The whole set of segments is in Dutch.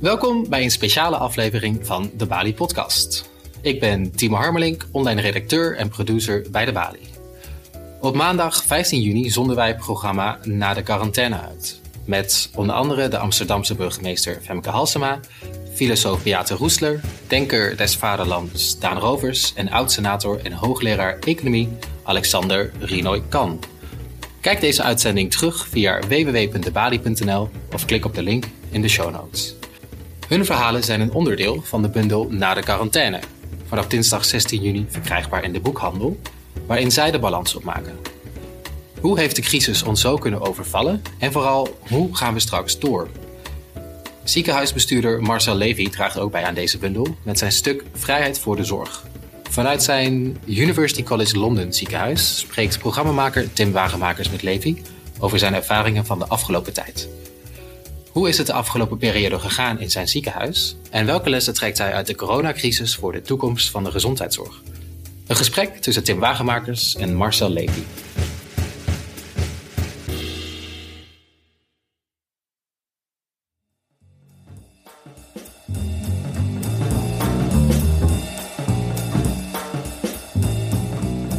Welkom bij een speciale aflevering van de Bali Podcast. Ik ben Timo Harmelink, online redacteur en producer bij de Bali. Op maandag 15 juni zonden wij het programma Na de quarantaine uit. Met onder andere de Amsterdamse burgemeester Femke Halsema, filosoof Beate Roesler, denker des vaderlands Daan Rovers en oud-senator en hoogleraar economie Alexander Rinoy Kan. Kijk deze uitzending terug via www.debali.nl of klik op de link in de show notes. Hun verhalen zijn een onderdeel van de bundel Na de quarantaine, vanaf dinsdag 16 juni verkrijgbaar in de boekhandel, waarin zij de balans opmaken. Hoe heeft de crisis ons zo kunnen overvallen en vooral hoe gaan we straks door? Ziekenhuisbestuurder Marcel Levy draagt ook bij aan deze bundel met zijn stuk Vrijheid voor de Zorg. Vanuit zijn University College London ziekenhuis spreekt programmamaker Tim Wagenmakers met Levy over zijn ervaringen van de afgelopen tijd. Hoe is het de afgelopen periode gegaan in zijn ziekenhuis en welke lessen trekt hij uit de coronacrisis voor de toekomst van de gezondheidszorg? Een gesprek tussen Tim Wagenmakers en Marcel Levy.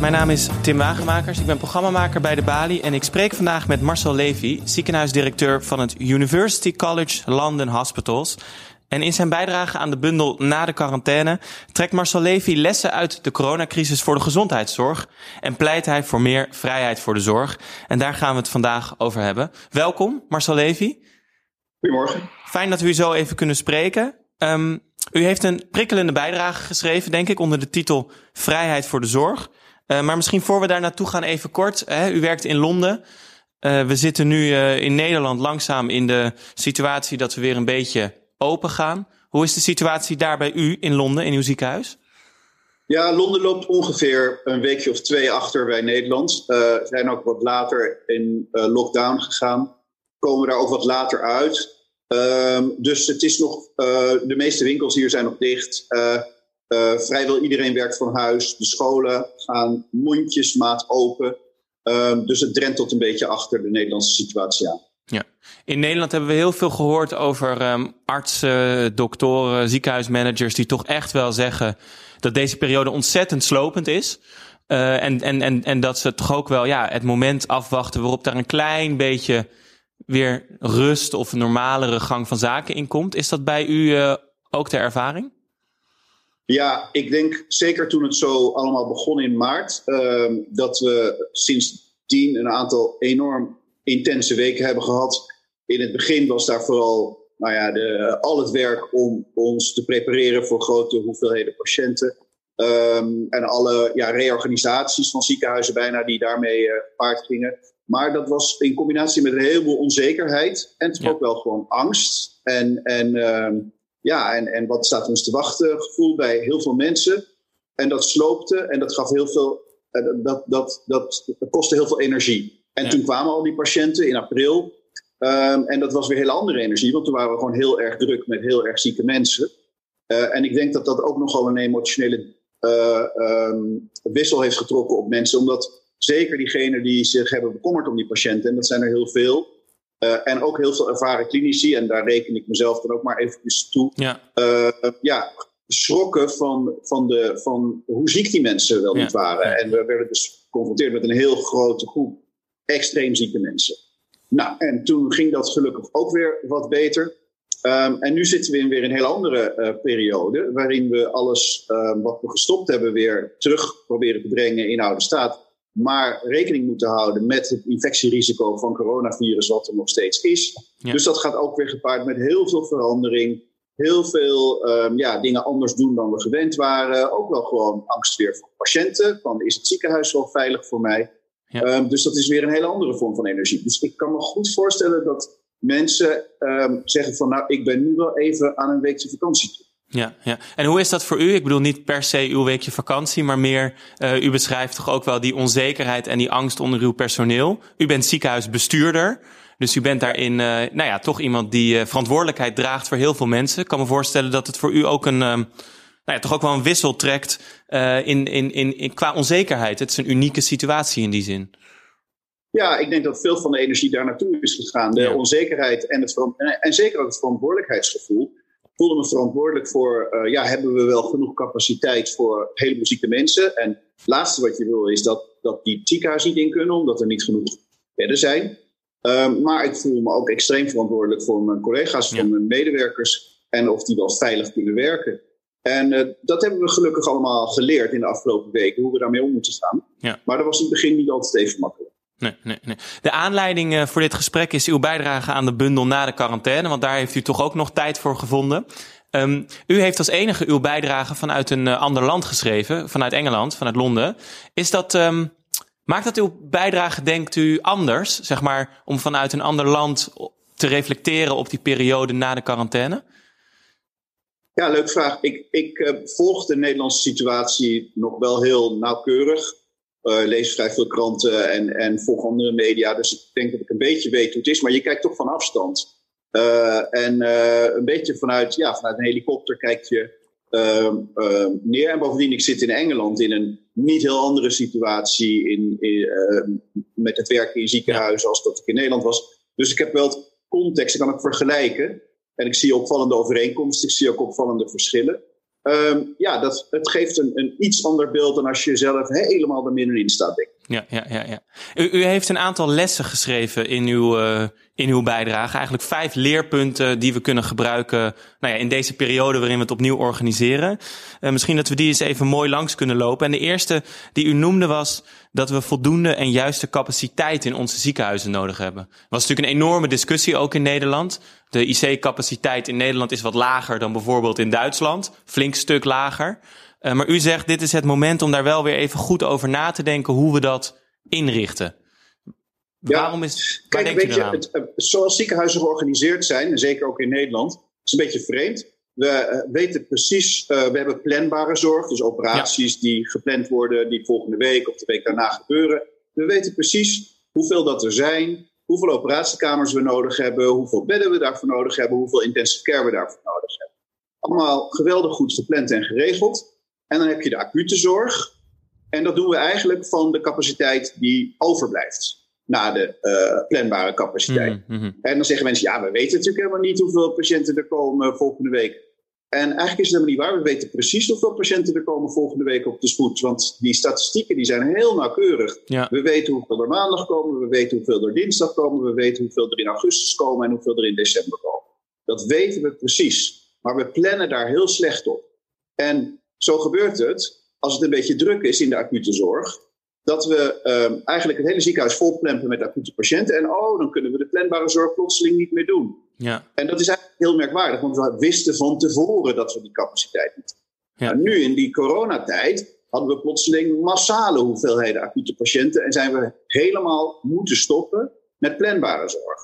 Mijn naam is Tim Wagenmakers. Ik ben programmamaker bij de Bali en ik spreek vandaag met Marcel Levy, ziekenhuisdirecteur van het University College London Hospitals. En in zijn bijdrage aan de bundel Na de quarantaine trekt Marcel Levy lessen uit de coronacrisis voor de gezondheidszorg en pleit hij voor meer vrijheid voor de zorg. En daar gaan we het vandaag over hebben. Welkom, Marcel Levy. Goedemorgen. Fijn dat we u zo even kunnen spreken. Um, u heeft een prikkelende bijdrage geschreven, denk ik, onder de titel Vrijheid voor de zorg. Uh, maar misschien voor we daar naartoe gaan even kort. Hè, u werkt in Londen. Uh, we zitten nu in Nederland langzaam in de situatie dat we weer een beetje open gaan. Hoe is de situatie daar bij u in Londen, in uw ziekenhuis? Ja, Londen loopt ongeveer een weekje of twee achter bij Nederland. We zijn ook wat later in lockdown gegaan. Komen daar ook wat later uit. Ehm, dus het is nog, de meeste winkels hier zijn nog dicht. Vrijwel iedereen werkt van huis. De scholen gaan mondjesmaat open. Uh, dus het drentelt een beetje achter de Nederlandse situatie aan. Ja. In Nederland hebben we heel veel gehoord over um, artsen, doktoren, ziekenhuismanagers die toch echt wel zeggen dat deze periode ontzettend slopend is. Uh, en, en, en, en dat ze toch ook wel ja, het moment afwachten waarop daar een klein beetje weer rust of een normalere gang van zaken in komt. Is dat bij u uh, ook de ervaring? Ja, ik denk zeker toen het zo allemaal begon in maart, uh, dat we sindsdien een aantal enorm intense weken hebben gehad. In het begin was daar vooral nou ja, de, al het werk om ons te prepareren voor grote hoeveelheden patiënten. Um, en alle ja, reorganisaties van ziekenhuizen bijna die daarmee uh, paard gingen. Maar dat was in combinatie met een heleboel onzekerheid en toch ja. ook wel gewoon angst. En, en um, ja, en, en wat staat ons te wachten gevoel bij heel veel mensen. En dat sloopte en dat gaf heel veel, dat, dat, dat, dat kostte heel veel energie. En ja. toen kwamen al die patiënten in april. Um, en dat was weer hele andere energie, want toen waren we gewoon heel erg druk met heel erg zieke mensen. Uh, en ik denk dat dat ook nogal een emotionele uh, um, wissel heeft getrokken op mensen. Omdat zeker diegenen die zich hebben bekommerd om die patiënten, en dat zijn er heel veel, uh, en ook heel veel ervaren klinici, en daar reken ik mezelf dan ook maar even toe. Ja, uh, ja schrokken van, van, de, van hoe ziek die mensen wel niet waren. En we werden dus geconfronteerd met een heel grote groep extreem zieke mensen. Nou, en toen ging dat gelukkig ook weer wat beter. Um, en nu zitten we in weer een heel andere uh, periode, waarin we alles uh, wat we gestopt hebben weer terug proberen te brengen in oude staat maar rekening moeten houden met het infectierisico van coronavirus, wat er nog steeds is. Ja. Dus dat gaat ook weer gepaard met heel veel verandering. Heel veel um, ja, dingen anders doen dan we gewend waren. Ook wel gewoon angst weer voor patiënten. Van is het ziekenhuis wel veilig voor mij? Ja. Um, dus dat is weer een hele andere vorm van energie. Dus ik kan me goed voorstellen dat mensen um, zeggen van nou, ik ben nu wel even aan een weekje vakantie toe. Ja, ja. En hoe is dat voor u? Ik bedoel niet per se uw weekje vakantie, maar meer, uh, u beschrijft toch ook wel die onzekerheid en die angst onder uw personeel. U bent ziekenhuisbestuurder, dus u bent daarin, uh, nou ja, toch iemand die uh, verantwoordelijkheid draagt voor heel veel mensen. Ik kan me voorstellen dat het voor u ook een, nou ja, toch ook wel een wissel trekt in, in, in, in, qua onzekerheid. Het is een unieke situatie in die zin. Ja, ik denk dat veel van de energie daar naartoe is gegaan. De ja. onzekerheid en, het, en zeker ook het verantwoordelijkheidsgevoel. Voelde me verantwoordelijk voor, uh, ja, hebben we wel genoeg capaciteit voor hele zieke mensen? En het laatste wat je wil is dat, dat die ziekenhuizen niet in kunnen, omdat er niet genoeg bedden zijn. Um, maar ik voel me ook extreem verantwoordelijk voor mijn collega's, voor mijn medewerkers en of die wel veilig kunnen werken. En uh, dat hebben we gelukkig allemaal geleerd in de afgelopen weken, hoe we daarmee om moeten gaan. Ja. Maar dat was in het begin niet altijd even makkelijk. Nee, nee, nee. De aanleiding uh, voor dit gesprek is uw bijdrage aan de bundel na de quarantaine, want daar heeft u toch ook nog tijd voor gevonden. Um, u heeft als enige uw bijdrage vanuit een uh, ander land geschreven, vanuit Engeland, vanuit Londen. Is dat, um, maakt dat uw bijdrage, denkt u, anders, zeg maar, om vanuit een ander land te reflecteren op die periode na de quarantaine? Ja, leuke vraag. Ik, ik uh, volg de Nederlandse situatie nog wel heel nauwkeurig. Uh, lees vrij veel kranten en, en volg andere media. Dus ik denk dat ik een beetje weet hoe het is. Maar je kijkt toch van afstand. Uh, en een beetje vanuit, ja, vanuit een helikopter kijk je ehm, ehm, neer. En bovendien, ik zit in Engeland in een niet heel andere situatie in, in met het werken in ziekenhuizen als dat ik in Nederland was. Dus ik heb wel het context, ik kan het vergelijken. En ik zie opvallende overeenkomsten, ik zie ook opvallende verschillen. Um, ja, dat, het geeft een, een iets ander beeld dan als je zelf helemaal er middenin staat. Denk. Ja, ja, ja. ja. U, heeft een aantal lessen geschreven in uw, uh, in uw bijdrage. Eigenlijk vijf leerpunten die we kunnen gebruiken nou ja, in deze periode waarin we het opnieuw organiseren. Uh, misschien dat we die eens even mooi langs kunnen lopen. En de eerste die u noemde was dat we voldoende en juiste capaciteit in onze ziekenhuizen nodig hebben. Er was natuurlijk een enorme discussie ook in Nederland. De IC-capaciteit in Nederland is wat lager dan bijvoorbeeld in Duitsland. Flink stuk lager. Uh, maar u zegt, dit is het moment om daar wel weer even goed over na te denken hoe we dat inrichten. Ja, Waarom is, kijk, denk weet je, het, uh, zoals ziekenhuizen georganiseerd zijn, en zeker ook in Nederland, is een beetje vreemd. We uh, weten precies, we hebben planbare zorg, dus operaties ja. die gepland worden, die volgende week of de week daarna gebeuren. We weten precies hoeveel dat er zijn, hoeveel operatiekamers we nodig hebben, hoeveel bedden we daarvoor nodig hebben, hoeveel intensive care we daarvoor nodig hebben. Allemaal geweldig goed gepland en geregeld. En dan heb je de acute zorg. En dat doen we eigenlijk van de capaciteit die overblijft na de uh, planbare capaciteit. Mm -hmm. En dan zeggen mensen, ja, we weten natuurlijk helemaal niet hoeveel patiënten er komen volgende week. En eigenlijk is het helemaal niet waar. We weten precies hoeveel patiënten er komen volgende week op de spoed. Want die statistieken die zijn heel nauwkeurig. Ja. We weten hoeveel er maandag komen, we weten hoeveel er dinsdag komen, we weten hoeveel er in augustus komen en hoeveel er in december komen. Dat weten we precies. Maar we plannen daar heel slecht op. En zo gebeurt het, als het een beetje druk is in de acute zorg, dat we um, eigenlijk het hele ziekenhuis volplempen met acute patiënten. En oh, dan kunnen we de planbare zorg plotseling niet meer doen. Ja. En dat is eigenlijk heel merkwaardig, want we wisten van tevoren dat we die capaciteit niet ja. nu in die coronatijd hadden we plotseling massale hoeveelheden acute patiënten en zijn we helemaal moeten stoppen met planbare zorg.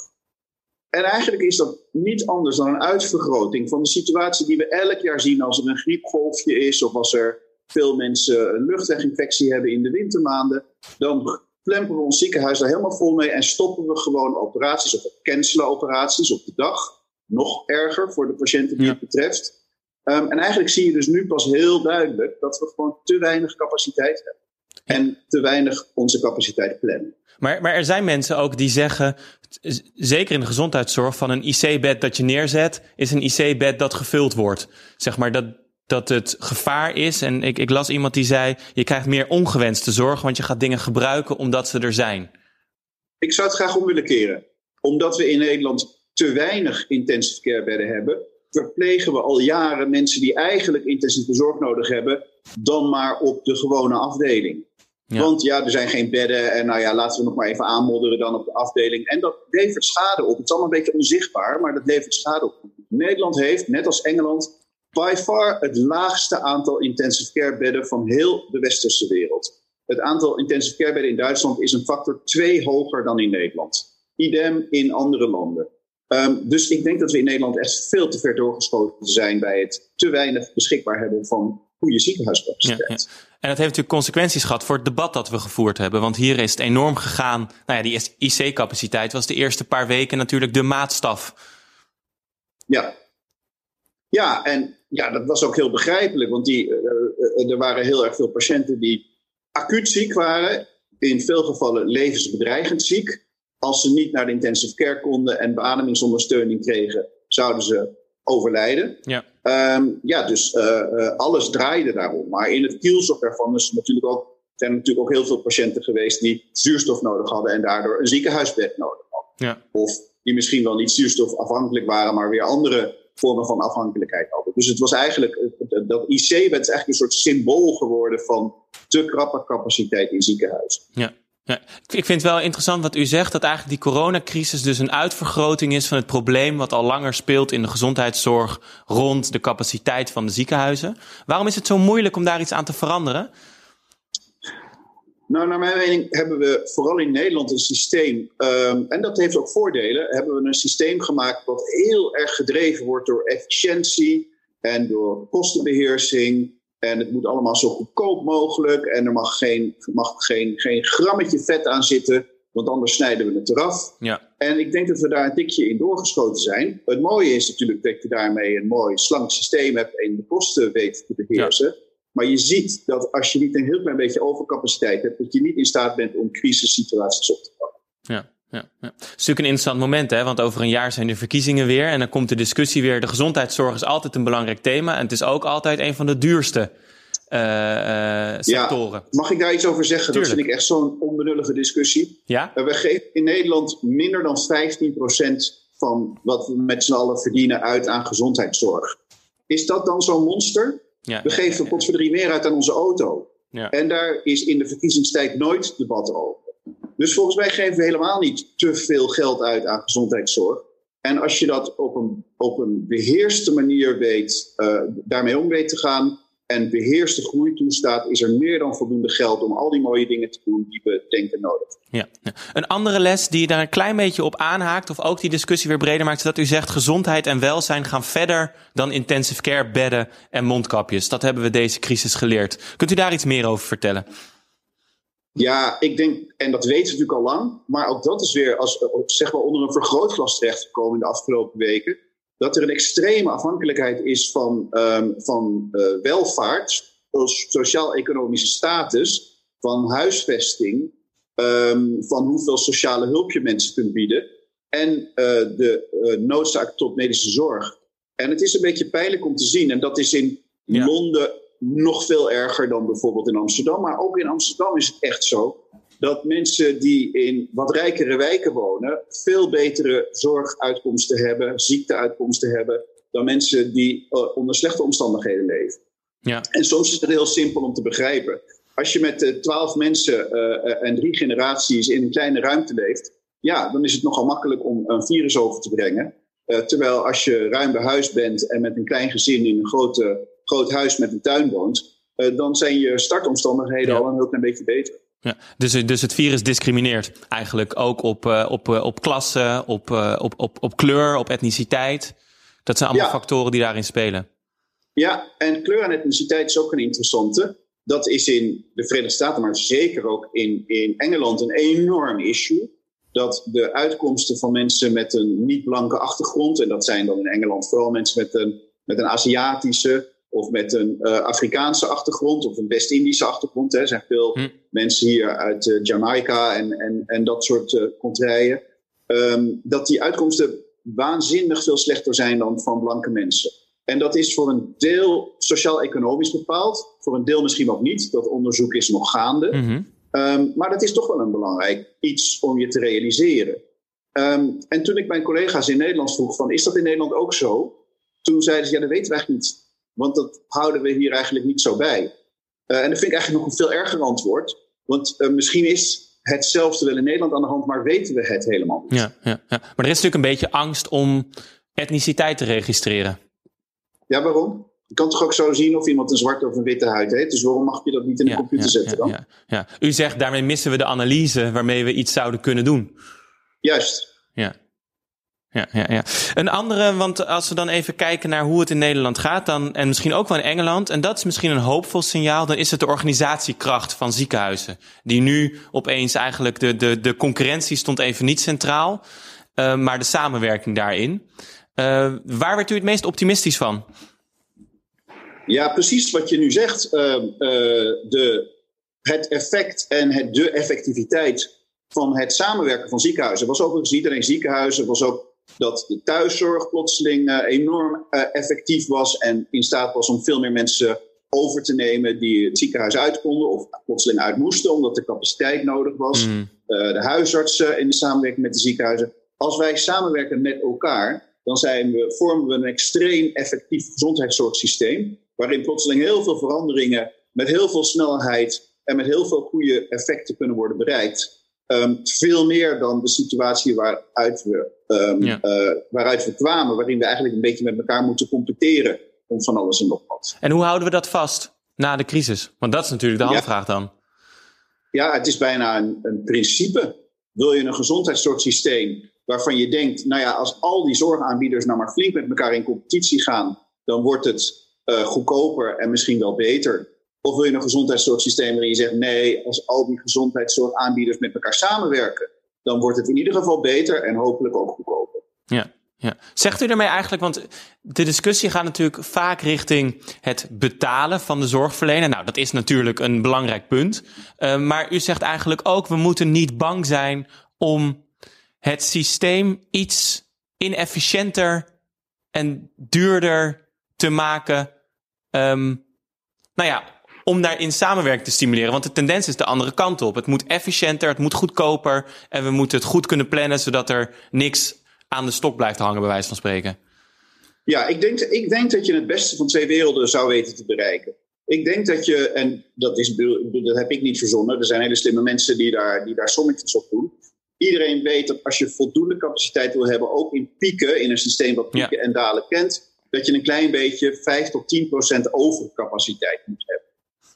En eigenlijk is dat niet anders dan een uitvergroting van de situatie die we elk jaar zien als er een griepgolfje is of als er veel mensen een luchtweginfectie hebben in de wintermaanden. Dan plempen we ons ziekenhuis daar helemaal vol mee en stoppen we gewoon operaties of cancelen operaties op de dag. Nog erger voor de patiënten die het betreft. Um, en eigenlijk zie je dus nu pas heel duidelijk dat we gewoon te weinig capaciteit hebben. En te weinig onze capaciteit plannen. Maar, maar er zijn mensen ook die zeggen, zeker in de gezondheidszorg, van een IC-bed dat je neerzet, is een IC-bed dat gevuld wordt. Zeg maar dat, dat het gevaar is. En ik, ik las iemand die zei: je krijgt meer ongewenste zorg, want je gaat dingen gebruiken omdat ze er zijn. Ik zou het graag om willen keren. Omdat we in Nederland te weinig intensive care bedden hebben, verplegen we al jaren mensen die eigenlijk intensieve zorg nodig hebben, dan maar op de gewone afdeling. Ja. Want ja, er zijn geen bedden en nou ja, laten we nog maar even aanmodderen dan op de afdeling. En dat levert schade op. Het is allemaal een beetje onzichtbaar, maar dat levert schade op. Nederland heeft, net als Engeland, by far het laagste aantal intensive care bedden van heel de westerse wereld. Het aantal intensive care bedden in Duitsland is een factor 2 hoger dan in Nederland. Idem in andere landen. Um, dus ik denk dat we in Nederland echt veel te ver doorgeschoten zijn bij het te weinig beschikbaar hebben van goede ziekenhuiscapaciteit. Ja, ja. En dat heeft natuurlijk consequenties gehad voor het debat dat we gevoerd hebben. Want hier is het enorm gegaan. Nou ja, die IC-capaciteit was de eerste paar weken natuurlijk de maatstaf. Ja. Ja, en ja, dat was ook heel begrijpelijk. Want die, uh, er waren heel erg veel patiënten die acuut ziek waren. In veel gevallen levensbedreigend ziek. Als ze niet naar de intensive care konden en beademingsondersteuning kregen, zouden ze overlijden. Ja, Ehm, ja dus eh, eh, alles draaide daarom. Maar in het kielzog daarvan is natuurlijk ook, zijn er natuurlijk ook heel veel patiënten geweest die zuurstof nodig hadden en daardoor een ziekenhuisbed nodig hadden. ja, Of die misschien wel niet zuurstofafhankelijk waren, maar weer andere vormen van afhankelijkheid hadden. Dus het was eigenlijk, dat IC-bed is eigenlijk een soort symbool geworden van te krappe capaciteit in ziekenhuizen. ja. Ja, ik vind het wel interessant wat u zegt, dat eigenlijk die coronacrisis dus een uitvergroting is van het probleem wat al langer speelt in de gezondheidszorg rond de capaciteit van de ziekenhuizen. Waarom is het zo moeilijk om daar iets aan te veranderen? Nou, naar mijn mening hebben we vooral in Nederland een systeem, ehm, en dat heeft ook voordelen, hebben we een systeem gemaakt wat heel erg gedreven wordt door efficiëntie en door kostenbeheersing. En het moet allemaal zo goedkoop mogelijk en er mag geen, mag geen, geen grammetje vet aan zitten, want anders snijden we het eraf. Ja, En ik denk dat we daar een tikje in doorgeschoten zijn. Het mooie is natuurlijk dat je daarmee een mooi slank systeem hebt en de kosten weet te beheersen. Maar je ziet dat als je niet een heel klein beetje overcapaciteit hebt, dat je niet in staat bent om crisissituaties op te pakken. ja. Ja, ja. Het is natuurlijk een interessant moment, hè? want over een jaar zijn de verkiezingen weer en dan komt de discussie weer. De gezondheidszorg is altijd een belangrijk thema en het is ook altijd een van de duurste eh, eh, sectoren. Mag ik daar iets over zeggen? Tuurlijk. Dat vind ik echt zo'n onbenullige discussie. Ja? Uh, we geven in Nederland minder dan 15% van wat we met z'n allen verdienen uit aan gezondheidszorg. Is dat dan zo'n monster? Ja, We geven ja, pot voor drie meer uit aan onze auto. ja. En daar is in de verkiezingstijd nooit debat over. Dus volgens mij geven we helemaal niet te veel geld uit aan gezondheidszorg. En als je dat op een, op een beheerste manier weet, uh, daarmee om weet te gaan en beheerste groei toestaat, is er meer dan voldoende geld om al die mooie dingen te doen die we denken nodig. Ja. Een andere les die daar een klein beetje op aanhaakt, of ook die discussie weer breder maakt, is dat u zegt gezondheid en welzijn gaan verder dan intensive care bedden en mondkapjes. Dat hebben we deze crisis geleerd. Kunt u daar iets meer over vertellen? Ja, ik denk, en dat weten we natuurlijk al lang, maar ook dat is weer als, zeg maar onder een vergrootglas terechtgekomen in de afgelopen weken. Dat er een extreme afhankelijkheid is van, um, van uh, welvaart, sociaal-economische status, van huisvesting, um, van hoeveel sociale hulp je mensen kunt bieden en uh, de uh, noodzaak tot medische zorg. En het is een beetje pijnlijk om te zien, en dat is in ja. Londen nog veel erger dan bijvoorbeeld in Amsterdam. Maar ook in Amsterdam is het echt zo dat mensen die in wat rijkere wijken wonen, veel betere zorguitkomsten hebben, ziekteuitkomsten hebben, dan mensen die uh, onder slechte omstandigheden leven. Ja. En soms is het heel simpel om te begrijpen. Als je met uh, twaalf mensen uh, en drie generaties in een kleine ruimte leeft, ja, dan is het nogal makkelijk om een virus over te brengen. Terwijl als je ruim behuisd bent en met een klein gezin in een grote, groot huis met een tuin woont, dan zijn je startomstandigheden ja. al een heel klein beetje beter. Ja, dus, dus het virus discrimineert eigenlijk ook op, uh, op, op klasse, op, op, op, op kleur, op etniciteit. Dat zijn allemaal ja. factoren die daarin spelen. Ja, en kleur en etniciteit is ook een interessante. Dat is in de Verenigde Staten, maar zeker ook in, in Engeland, een enorm issue dat de uitkomsten van mensen met een niet-blanke achtergrond, en dat zijn dan in Engeland vooral mensen met een, met een Aziatische of met een uh, Afrikaanse achtergrond of een West-Indische achtergrond. Er zijn veel hm. mensen hier uit uh, Jamaica en, en, en dat soort uh, contraien. Um, dat die uitkomsten waanzinnig veel slechter zijn dan van blanke mensen. En dat is voor een deel sociaal-economisch bepaald, voor een deel misschien ook niet. Dat onderzoek is nog gaande. Mm -hmm. Um, maar dat is toch wel een belangrijk iets om je te realiseren. Um, en toen ik mijn collega's in Nederland vroeg van, is dat in Nederland ook zo? Toen zeiden ze, ja, dat weten we eigenlijk niet. Want dat houden we hier eigenlijk niet zo bij. Uh, en dat vind ik eigenlijk nog een veel erger antwoord. Want uh, misschien is hetzelfde wel in Nederland aan de hand, maar weten we het helemaal niet. Ja, ja, ja. Maar er is natuurlijk een beetje angst om etniciteit te registreren. Ja, waarom? Je kan toch ook zo zien of iemand een zwarte of een witte huid heeft. Dus waarom mag je dat niet in de ja, computer ja, zetten dan? Ja, ja, U zegt daarmee missen we de analyse waarmee we iets zouden kunnen doen. Juist. Ja. Ja, ja, ja. Een andere, want als we dan even kijken naar hoe het in Nederland gaat, dan, en misschien ook wel in Engeland, en dat is misschien een hoopvol signaal, dan is het de organisatiekracht van ziekenhuizen. Die nu opeens eigenlijk, de, de, de concurrentie stond even niet centraal, uh, maar de samenwerking daarin. Uh, waar werd u het meest optimistisch van? Ja, precies wat je nu zegt. Uh, de, het effect en het, de effectiviteit van het samenwerken van ziekenhuizen was overigens niet alleen ziekenhuizen, was ook dat de thuiszorg plotseling uh, enorm uh, effectief was en in staat was om veel meer mensen over te nemen die het ziekenhuis uit konden of plotseling uit moesten omdat de capaciteit nodig was. Mm. Uh, de huisartsen in de samenwerking met de ziekenhuizen. Als wij samenwerken met elkaar, dan zijn we, vormen we een extreem effectief gezondheidszorgsysteem, waarin plotseling heel veel veranderingen met heel veel snelheid en met heel veel goede effecten kunnen worden bereikt. Um, veel meer dan de situatie waaruit we, um, ja. uh, waaruit we kwamen, waarin we eigenlijk een beetje met elkaar moeten competeren om van alles en nog wat. En hoe houden we dat vast na de crisis? Want dat is natuurlijk de handvraag dan. Ja, het is bijna een, een principe. Wil je een gezondheidszorgsysteem waarvan je denkt, nou ja, als al die zorgaanbieders nou maar flink met elkaar in competitie gaan, dan wordt het uh, goedkoper en misschien wel beter. Of wil je een gezondheidszorgsysteem waarin je zegt, nee, als al die gezondheidszorgaanbieders met elkaar samenwerken, dan wordt het in ieder geval beter en hopelijk ook goedkoper. Ja. Ja. Zegt u daarmee eigenlijk, want de discussie gaat natuurlijk vaak richting het betalen van de zorgverlener. Nou, dat is natuurlijk een belangrijk punt. Uh, maar u zegt eigenlijk ook, we moeten niet bang zijn om het systeem iets inefficiënter en duurder te maken. Um, nou ja, om daarin samenwerking te stimuleren. Want de tendens is de andere kant op. Het moet efficiënter, het moet goedkoper. En we moeten het goed kunnen plannen, zodat er niks aan de stok blijft hangen, bij wijze van spreken. Ja, ik denk, ik denk dat je het beste van twee werelden zou weten te bereiken. Ik denk dat je, en dat, is, dat heb ik niet verzonnen, er zijn hele slimme mensen die daar, die daar sommetjes op doen. Iedereen weet dat als je voldoende capaciteit wil hebben, ook in pieken, in een systeem wat pieken en dalen kent, dat je een klein beetje 5 tot 10 procent overcapaciteit moet hebben.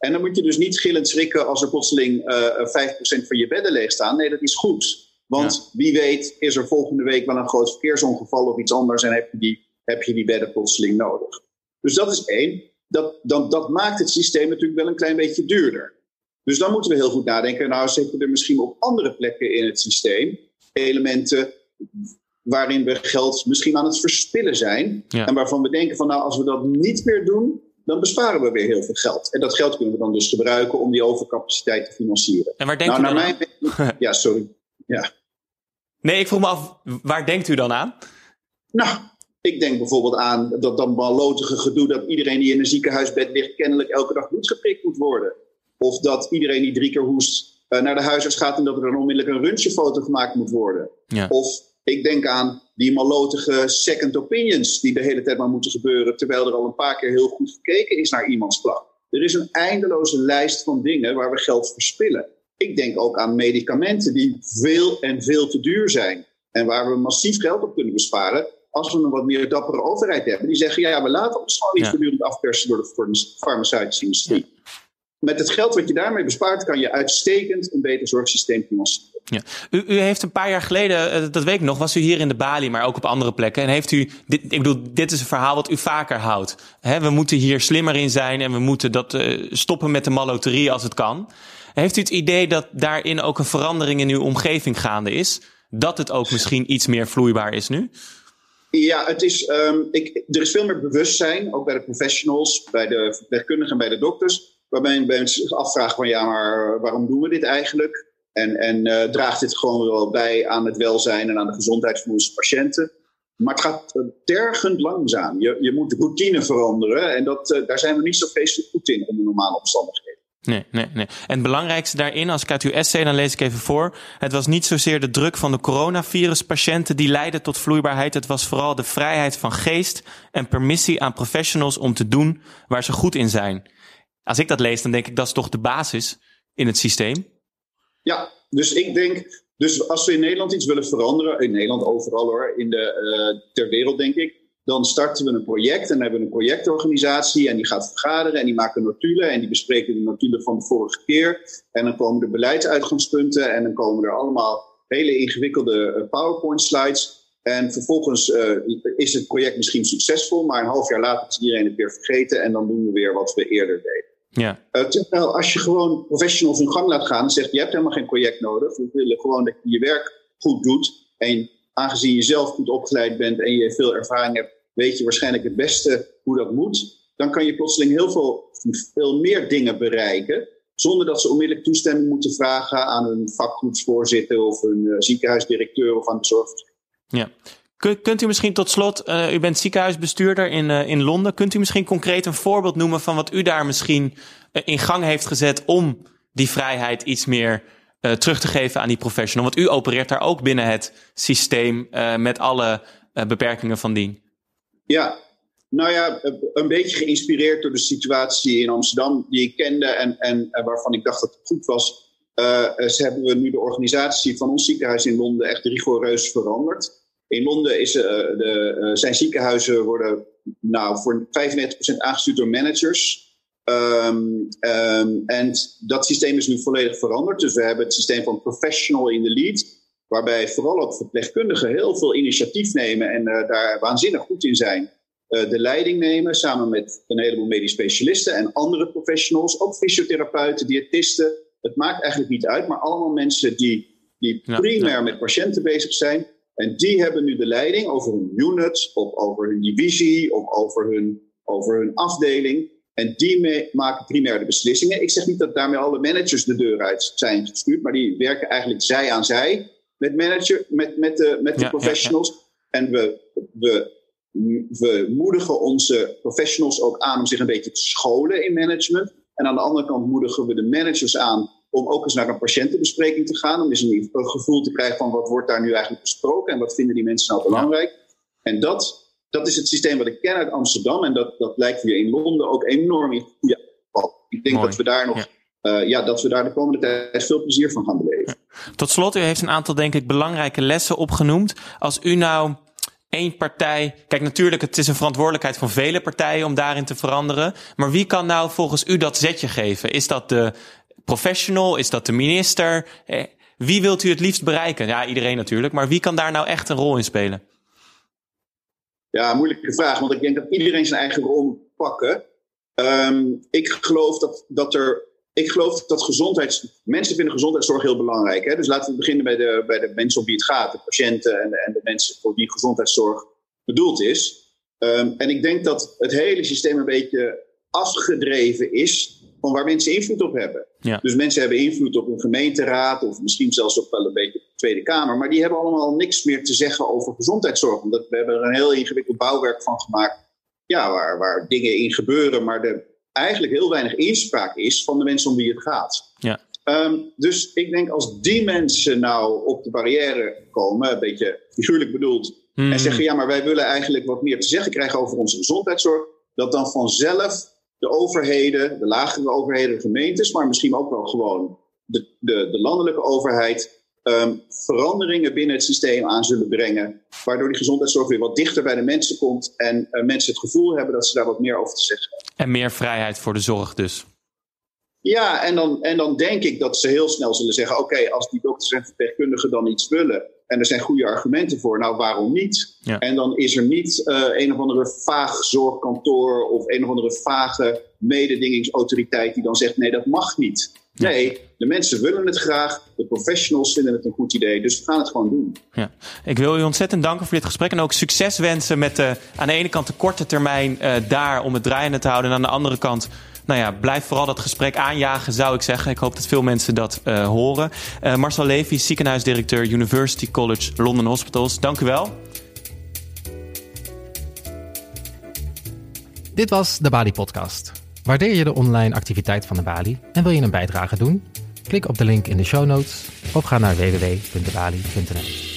En dan moet je dus niet gillend schrikken als er plotseling uh, eh, 5 procent van je bedden leeg staan. Nee, dat is goed. Want wie weet is er volgende week wel een groot verkeersongeval of iets anders en heb je die, heb je die bedden plotseling nodig. Dus dat is één. Dat, dan, dat maakt het systeem natuurlijk wel een klein beetje duurder. Dus dan moeten we heel goed nadenken. Nou, zitten er misschien op andere plekken in het systeem elementen waarin we geld misschien aan het verspillen zijn. En waarvan we denken van nou, als we dat niet meer doen, dan besparen we weer heel veel geld. En dat geld kunnen we dan dus gebruiken om die overcapaciteit te financieren. En waar denkt nou, u dan naar mijn... Ja, sorry. Ja. Nee, ik vroeg me af, waar denkt u dan aan? Nou, ik denk bijvoorbeeld aan dat dan ballotige gedoe dat iedereen die in een ziekenhuisbed ligt kennelijk elke dag bloed geprikt moet worden. Of dat iedereen die drie keer hoest uh, naar de huisarts gaat en dat er dan onmiddellijk een röntgenfoto gemaakt moet worden. Ja. Of ik denk aan die malotige second opinions die de hele tijd maar moeten gebeuren, terwijl er al een paar keer heel goed gekeken is naar iemands plan. Er is een eindeloze lijst van dingen waar we geld verspillen. Ik denk ook aan medicamenten die veel en veel te duur zijn. En waar we massief geld op kunnen besparen. Als we een wat meer dappere overheid hebben. Die zeggen, ja, we laten ons gewoon niet ja. voortdurend afpersen door de farmaceutische industrie. Met het geld wat je daarmee bespaart, kan je uitstekend een beter zorgsysteem financieren. Ja. U, u, heeft een paar jaar geleden, eh, dat weet ik nog, was u hier in de Bali, maar ook op andere plekken. En heeft u, dit, ik bedoel, dit is een verhaal wat u vaker houdt. we moeten hier slimmer in zijn en we moeten dat uh, stoppen met de maloterie als het kan. Heeft u het idee dat daarin ook een verandering in uw omgeving gaande is? Dat het ook misschien iets meer vloeibaar is nu? Ja, het is, um, ik, er is veel meer bewustzijn, ook bij de professionals, bij de verpleegkundigen en bij de dokters. Waarbij mensen zich afvragen van ja, maar waarom doen we dit eigenlijk? En, en uh, draagt dit gewoon wel bij aan het welzijn en aan de gezondheid van patiënten? Maar het gaat tergend langzaam. Je, je moet routine veranderen en dat, uh, daar zijn we niet zo feestelijk goed in onder normale omstandigheden. Nee, nee, nee. En het belangrijkste daarin, als ik uit uw essay, dan lees ik even voor. Het was niet zozeer de druk van de coronaviruspatiënten die leidde tot vloeibaarheid. Het was vooral de vrijheid van geest en permissie aan professionals om te doen waar ze goed in zijn. Als ik dat lees, dan denk ik dat is toch de basis in het systeem. Ja, dus ik denk, dus als we in Nederland iets willen veranderen, in Nederland overal hoor, in de, uh, ter wereld denk ik, dan starten we een project en dan hebben we een projectorganisatie en die gaat vergaderen en die maken notulen en die bespreken de notulen van de vorige keer. En dan komen er beleidsuitgangspunten en dan komen er allemaal hele ingewikkelde eh, PowerPoint slides. En vervolgens uh, is het project misschien succesvol, maar een half jaar later is iedereen het weer vergeten en dan doen we weer wat we eerder deden. Ja. Uh, terwijl als je gewoon professionals hun gang laat gaan en zegt je hebt helemaal geen project nodig, we willen gewoon dat je je werk goed doet en aangezien je zelf goed opgeleid bent en je veel ervaring hebt, weet je waarschijnlijk het beste hoe dat moet. Dan kan je plotseling heel veel, veel meer dingen bereiken. Zonder dat ze onmiddellijk toestemming moeten vragen aan een vakgroepsvoorzitter of een uh, ziekenhuisdirecteur of aan de zorg. Ja. Kunt u misschien tot slot, uh, u bent ziekenhuisbestuurder in, uh, in Londen, kunt u misschien concreet een voorbeeld noemen van wat u daar misschien uh, in gang heeft gezet om die vrijheid iets meer terug te geven aan die professional? Want u opereert daar ook binnen het systeem met alle beperkingen van dien. Ja, nou ja, een beetje geïnspireerd door de situatie in Amsterdam die ik kende en, en waarvan ik dacht dat het goed was. ze hebben we nu de organisatie van ons ziekenhuis in Londen echt rigoureus veranderd. In Londen is, uh, de, uh, zijn ziekenhuizen worden nou, voor 95% aangestuurd door managers. Um, um, en dat systeem is nu volledig veranderd. Dus we hebben het systeem van professional in the lead, waarbij vooral ook verpleegkundigen heel veel initiatief nemen en uh, daar waanzinnig goed in zijn. de leiding nemen samen met een heleboel medisch specialisten en andere professionals, ook fysiotherapeuten, diëtisten. Het maakt eigenlijk niet uit, maar allemaal mensen die, die primair ja. met patiënten bezig zijn en die hebben nu de leiding over hun unit, of over hun divisie, of over hun, over hun afdeling. En die maken primair de beslissingen. Ik zeg niet dat daarmee alle managers de deur uit zijn gestuurd, maar die werken eigenlijk zij aan zij met, manager, met, met de, met de professionals. En we, we, we moedigen onze professionals ook aan om zich een beetje te scholen in management. En aan de andere kant moedigen we de managers aan om ook eens naar een patiëntenbespreking te gaan. Om eens een, gevoel te krijgen van wat wordt daar nu eigenlijk besproken en wat vinden die mensen nou belangrijk. En dat, dat is het systeem wat ik ken uit Amsterdam en dat, dat lijkt hier in Londen ook enorm in goede Ik denk dat we daar nog. Ja. Uh, ja, dat we daar de komende tijd veel plezier van gaan beleven. Tot slot, u heeft een aantal, denk ik, belangrijke lessen opgenoemd. Als u nou één partij. Kijk, natuurlijk, het is een verantwoordelijkheid van vele partijen om daarin te veranderen. Maar wie kan nou volgens u dat zetje geven? Is dat de professional? Is dat de minister? Eh, wie wilt u het liefst bereiken? Ja, iedereen natuurlijk. Maar wie kan daar nou echt een rol in spelen? Ja, moeilijke vraag. Want ik denk dat iedereen zijn eigen rol moet pakken. Um, ik geloof dat, dat er. Ik geloof dat gezondheids. Mensen vinden gezondheidszorg heel belangrijk. Hè? Dus laten we beginnen bij de, bij de mensen op wie het gaat. De patiënten en de, en de mensen voor wie gezondheidszorg bedoeld is. Um, en ik denk dat het hele systeem een beetje afgedreven is van waar mensen invloed op hebben. Ja. Dus mensen hebben invloed op een gemeenteraad of misschien zelfs ook wel een beetje op de Tweede Kamer. Maar die hebben allemaal niks meer te zeggen over gezondheidszorg. Omdat we hebben er een heel ingewikkeld bouwwerk van gemaakt. Ja, waar, waar dingen in gebeuren, maar er eigenlijk heel weinig inspraak is van de mensen om wie het gaat. Ja. Um, dus ik denk als die mensen nou op de barrière komen, een beetje figuurlijk bedoeld, hmm. en zeggen: ja, maar wij willen eigenlijk wat meer te zeggen krijgen over onze gezondheidszorg, dat dan vanzelf de overheden, de lagere overheden, de gemeentes, maar misschien ook wel gewoon de, de, de landelijke overheid, um, veranderingen binnen het systeem aan zullen brengen. Waardoor die gezondheidszorg weer wat dichter bij de mensen komt en uh, mensen het gevoel hebben dat ze daar wat meer over te zeggen hebben. En meer vrijheid voor de zorg dus. Ja, en dan, en dan denk ik dat ze heel snel zullen zeggen: oké, als die dokters en verpleegkundigen dan iets willen, en er zijn goede argumenten voor, nou waarom niet? Ja. En dan is er niet uh, een of andere vaag zorgkantoor of een of andere vage mededingingsautoriteit die dan zegt: nee, dat mag niet. Nee, de mensen willen het graag, de professionals vinden het een goed idee, dus we gaan het gewoon doen. Ja. Ik wil u ontzettend danken voor dit gesprek en ook succes wensen met de, aan de ene kant de korte termijn uh, daar om het draaiende te houden en aan de andere kant nou ja, blijf vooral dat gesprek aanjagen, zou ik zeggen. Ik hoop dat veel mensen dat uh, horen. Uh, Marcel Levy, ziekenhuisdirecteur University College London Hospitals. Dank u wel. Dit was de Bali Podcast. Waardeer je de online activiteit van de Bali en wil je een bijdrage doen? Klik op de link in de show notes of ga naar www.debali.nl.